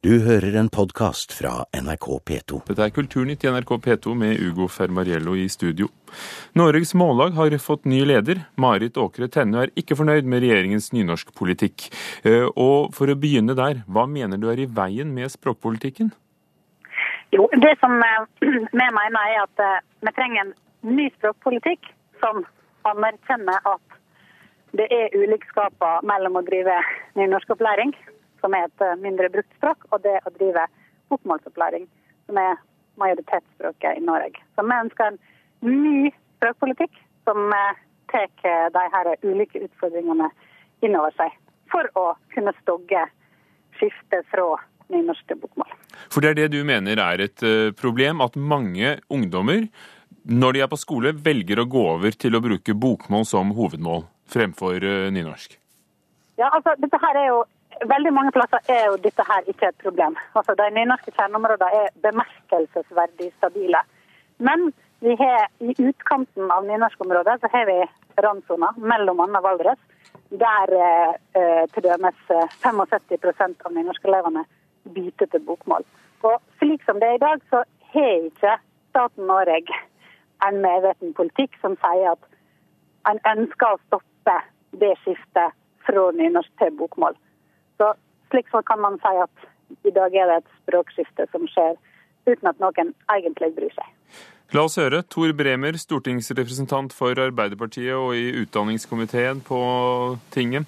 Du hører en podkast fra NRK P2. Dette er Kulturnytt i NRK P2 med Ugo Fermariello i studio. Norges Mållag har fått ny leder. Marit Åkre Tennø er ikke fornøyd med regjeringens nynorskpolitikk. Eh, og for å begynne der, hva mener du er i veien med språkpolitikken? Jo, Det som eh, vi mener er at eh, vi trenger en ny språkpolitikk som anerkjenner at det er ulikskaper mellom å drive nynorskopplæring som er et eh, mindre brukt språk, og det å drive bokmålsopplæring, som er majoritetsspråket i Norge. Så vi ønsker en ny språkpolitikk som eh, tar de her ulike utfordringene inn over seg, for å kunne stogge skiftet fra nynorsk til bokmål. For det er det du mener er et eh, problem, at mange ungdommer når de er på skole, velger å gå over til å bruke bokmål som hovedmål fremfor nynorsk? Ja, altså dette her er jo veldig mange plasser er jo dette her ikke et problem. Altså, De nynorske kjerneområdene er bemerkelsesverdig stabile. Men vi har, i utkanten av nynorskområdet så har vi randsona mellom Anna og Valdres, der eh, til dømes 75 eh, av nynorskelevene bytter til bokmål. Og slik som det er i dag, så har ikke staten Norge en medveten politikk som sier at en ønsker å stoppe det skiftet fra nynorsk til bokmål. Slik så kan man si at i dag er det et språkskifte som skjer uten at noen egentlig bryr seg. La oss høre. Tor Bremer, stortingsrepresentant for Arbeiderpartiet og i utdanningskomiteen på tinget.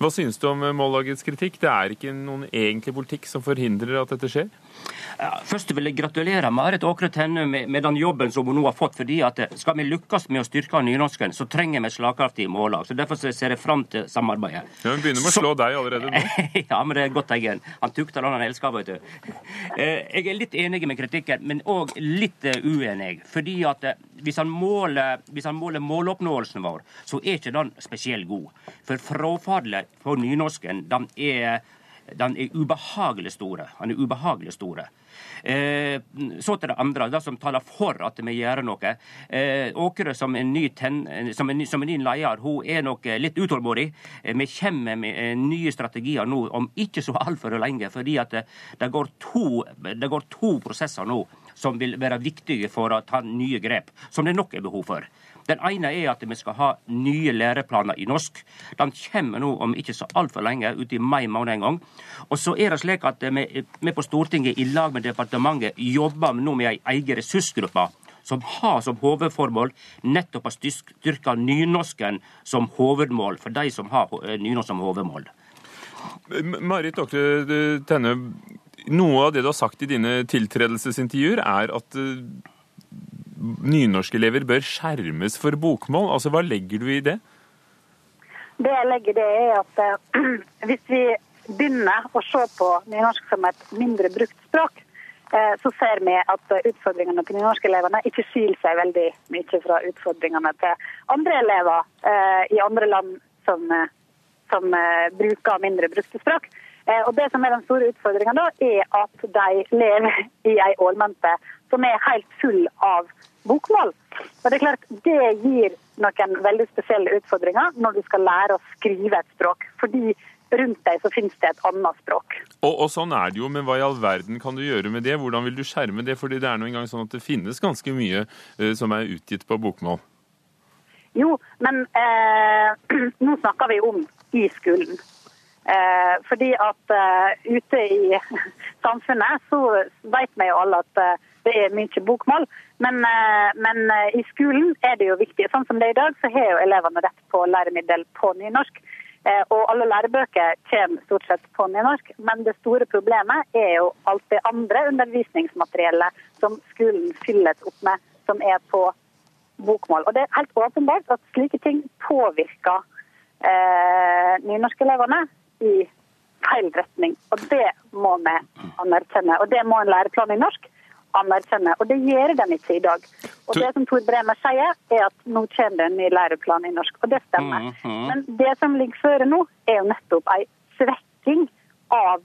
Hva synes du om Mållagets kritikk? Det er ikke noen egentlig politikk som forhindrer at dette skjer? Først vil jeg gratulere Marit Åkre Tenne med, med, den jobben som hun nå har fått. fordi at eh, Skal vi lykkes med å styrke nynorsken, så trenger vi slagkraftige mållag. så Derfor ser jeg fram til samarbeidet. Ja, Hun begynner med å slå deg allerede nå. ja, men det er godt er. Han tukter den han elsker, vet du. Eh, jeg er litt enig med kritikken, men òg litt eh, uenig. Fordi at hvis han, måler, hvis han måler måloppnåelsen vår, så er ikke den spesielt god. For frafallet på nynorsken, den er den er ubehagelig store. Han er ubehagelig store. Eh, så til det andre, det som taler for at vi gjør noe. Eh, Åkre som en ny, ten, som en, som en ny leder, hun er nok litt utålmodig. Eh, vi kommer med eh, nye strategier nå om ikke så altfor lenge, fordi at det, det, går to, det går to prosesser nå som vil være viktige for å ta nye grep, som det nok er behov for. Den ene er at vi skal ha nye læreplaner i norsk. Den kommer nå om ikke så altfor lenge, ut i mai måned en gang. Og så er det slik at vi, vi på Stortinget i lag med departementet jobber nå med ei egen ressursgruppe som har som hovedformål nettopp å styrke nynorsken som hovedmål for de som har nynorsk som hovedmål. Marit Åkre Tenne, noe av det du har sagt i dine tiltredelsesintervjuer, er at nynorskelever bør skjermes for bokmål. Altså, Hva legger du i det? Det jeg legger det er at uh, hvis vi begynner å se på nynorsk som et mindre brukt språk, uh, så ser vi at utfordringene til nynorskelevene ikke skiller seg veldig mye fra utfordringene til andre elever i andre land som, som bruker mindre brukte språk. Og Det som er den store utfordringa, er at de lever i ei ålmente som er helt full av bokmål. Og Det er klart, det gir noen veldig spesielle utfordringer når du skal lære å skrive et språk. Fordi rundt deg så finnes det et annet språk. Og, og, sånn er det jo, men hva i all verden kan du gjøre med det? Hvordan vil du skjerme det? Fordi det er nå engang sånn at det finnes ganske mye eh, som er utgitt på bokmål. Jo, men eh, nå snakker vi om i skolen. Eh, fordi at uh, ute i samfunnet så vet vi jo alle at uh, det er mye bokmål. Men, eh, men, eh, i skolen er det jo viktig. Sånn som det er i dag, så har jo elevene rett på læremiddel på nynorsk. Eh, og alle lærebøker kommer stort sett på nynorsk. Men det store problemet er jo alt det andre undervisningsmateriellet som skolen fylles opp med, som er på bokmål. Og det er helt åpenbart at slike ting påvirker eh, nynorskelevene i feil retning. Og det må vi anerkjenne. Og det må en læreplan i norsk anerkjenne. Og det gjør den ikke i dag. Og det som Tor Bremer sier, er at nå kommer det en ny læreplan i norsk. Og det stemmer. Mm, -hmm. Men det som ligger føre nå, er jo nettopp en svekking av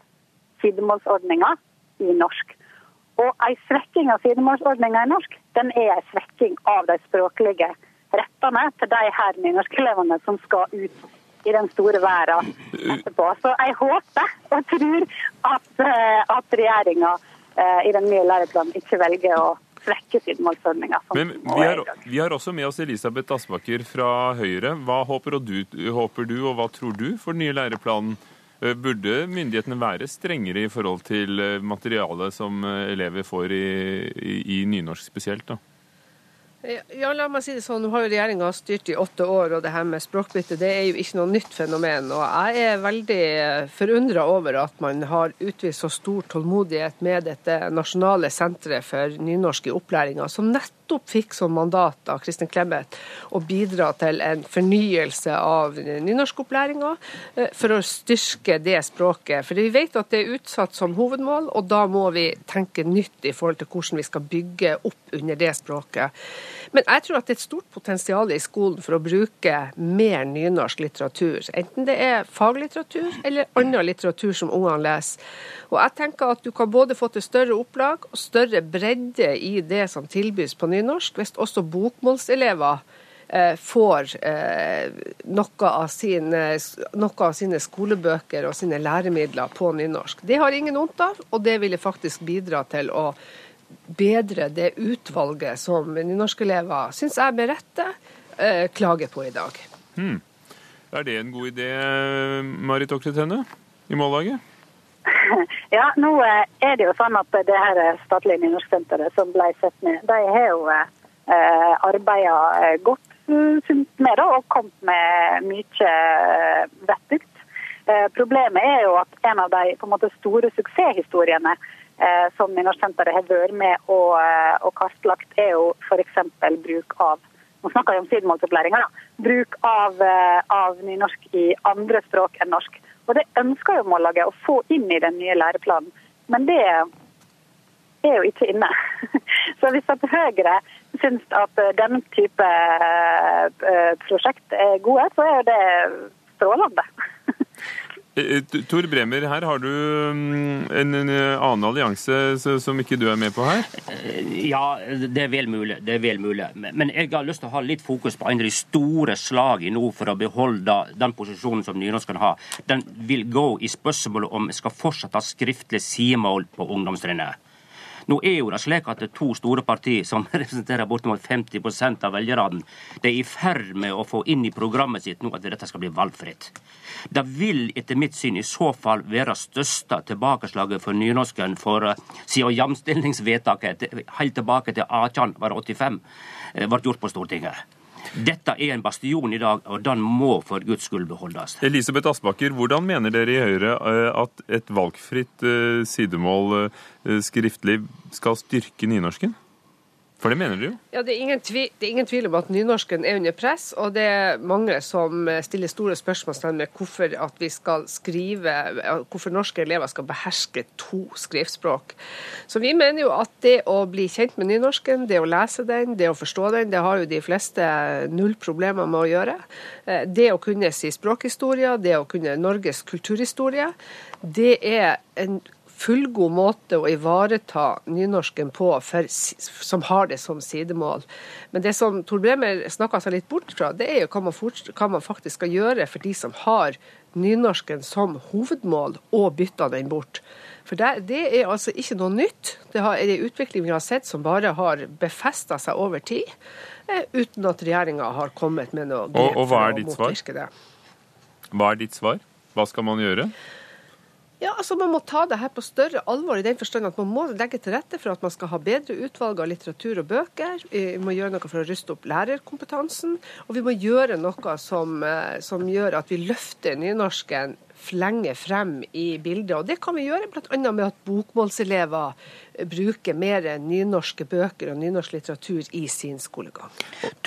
sidemålsordninga i norsk. Og en svekking av sidemålsordninga i norsk, den er en svekking av de språklige rettene til de her nynorskelevene som skal ut i den store verden etterpå. Så jeg håper og tror at, eh, at regjeringa i den nye læreplanen ikke velger å svekke sidemålsordninga. Men vi har, vi har, også med oss Elisabeth Aspaker fra Høyre. Hva håper du, håper du, og hva tror du for den nye læreplanen? Burde myndighetene være strengere i forhold til materialet som elever får i, i, i nynorsk spesielt? da? Ja, la meg si det sånn. Nå har jo regjeringa styrt i åtte år, og det her med språkbytte det er jo ikke noe nytt fenomen. Og jeg er veldig forundra over at man har utvist så stor tålmodighet med dette nasjonale senteret for nynorsk i opplæringa, som nettopp nettopp fikk som mandat av Kristin Clemet å bidra til en fornyelse av nynorskopplæringa eh, for å styrke det språket. For vi vet at det er utsatt som hovedmål, og da må vi tenke nytt i forhold til hvordan vi skal bygge opp under det språket. Men jeg tror at det er et stort potensial i skolen for å bruke mer nynorsk litteratur. Enten det er faglitteratur eller annen litteratur som ungene leser. Og jeg tenker at du kan både få til større opplag og større bredde i det som tilbys på nynorsk, hvis også bokmålselever eh, får eh, noe, av sine, noe, av sine, skolebøker og sine læremidler på nynorsk. Det har ingen vondt av, og det ville faktisk bidra til å bedre det utvalget som nynorskelever, syns jeg med rette, eh, klager på i dag. Hmm. Er det en god idé, Marit Okretenne, i Mållaget? Ja, nå eh, er det jo sånn at det her statlige nynorsksenteret som ble sett ned, de har jo eh, arbeida eh, godt med det og kommet med mye eh, vettug. Eh, problemet er jo at en av de en måte, store suksesshistoriene eh, som Nynorsksenteret har vært med og, og kartlagt, er jo f.eks. bruk av nå snakker vi om sidemålsopplæringa. Bruk av, av nynorsk i andre språk enn norsk. Og det ønsker jo Mållaget å få inn i den nye læreplanen, men det er jo ikke inne. Så hvis at Høyre syns at denne type eh, prosjekt er gode, så er jo det strålende. Eh, eh, Tor Bremer, her har du mm, en, annen allianse som ikke du er med på her? Eh, ja, det er vel mulig. Det er vel mulig. Men jeg har lyst til å ha litt fokus på en av de store slagene nå for å beholde den posisjonen som nynorsken har. Den vil gå i spørsmålet om vi skal fortsatt ha skriftlig sidemål på ungdomstrinnet. Nå er jo det slik at det er to store partier som representerer bortimot 50% av velgerne, de er i ferd med å få inn i programmet sitt nå at dette skal bli valgfritt. Det vil etter mitt syn i så fall være største tilbakeslaget for nynorsken for eh, siden jamstillingsvedtaket helt tilbake til 1885 eh, ble gjort på Stortinget. Dette er en bastion i dag, og den må for guds skyld beholdes. Elisabeth Aspaker, hvordan mener dere i Høyre eh, at et valgfritt eh, sidemål eh, skriftlig skal styrke nynorsken? For det mener du jo? Ja, det er, tvil, det er, ingen tvil, om at nynorsken er under press. Og det er mange som stiller store spørsmål om hvorfor at vi skal skrive, hvorfor norske elever skal beherske to skriftspråk. Så vi mener jo at det å bli kjent med nynorsken, det å lese den, det å forstå den, det har jo de fleste null problemer med å gjøre. Eh, det å kunne si språkhistorie, det å kunne Norges kulturhistorie, det er en fullgod måte å ivareta nynorsken på for, som har det som sidemål. Men det som Tor Bremer snakka seg litt bort fra, det er jo hva man, fort, hva man faktisk skal gjøre for de som har nynorsken som hovedmål, og bytter den bort. For det, det, er altså ikke noe nytt. Det er en utvikling vi har sett som bare har befesta seg over tid, eh, uten at regjeringa har kommet med noe grep for å motvirke det. Hva er ditt svar? Hva skal man gjøre? Ja, altså Man må ta det her på større alvor, i den forstand at man må legge til rette for at man skal ha bedre utvalg av litteratur og bøker. Vi må gjøre noe for å ruste opp lærerkompetansen. Og vi må gjøre noe som, eh, som gjør at vi løfter nynorsken lenger frem i bildet. Og det kan vi gjøre bl.a. med at bokmålselever bruker mer nynorske bøker og nynorsk litteratur i sin skolegang.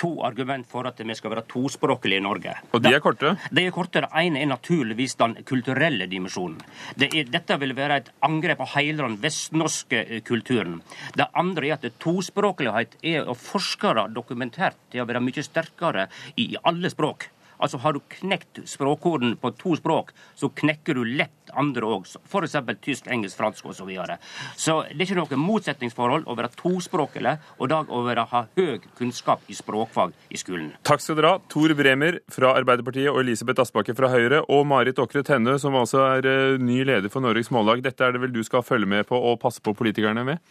To argument for at vi skal være tospråklige i Norge. Og de er korte? De er korte. Det ene er naturligvis den kulturelle dimensjonen. Det er, dette vil være et angrep på hele den vestnorske eh, kulturen. Det andre er at tospråklighet er og forskere dokumentert til å være mye sterkere i alle språk Altså Har du knekt språkkoden på to språk, så knekker du lett andre òg. F.eks. tysk, engelsk, fransk osv. Så, videre. så det er ikke noe motsetningsforhold å være tospråklig og da å være, ha høy kunnskap i språkfag i skolen. Takk skal dere ha. Tor Bremer fra Arbeiderpartiet og Elisabeth Aspaker fra Høyre, og Marit Åkre Tenne, som altså er eh, ny leder for Norges Mållag. Dette er det vel du skal følge med på og passe på politikerne med?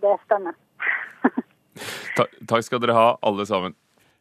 Det stemmer. Ta takk skal dere ha, alle sammen.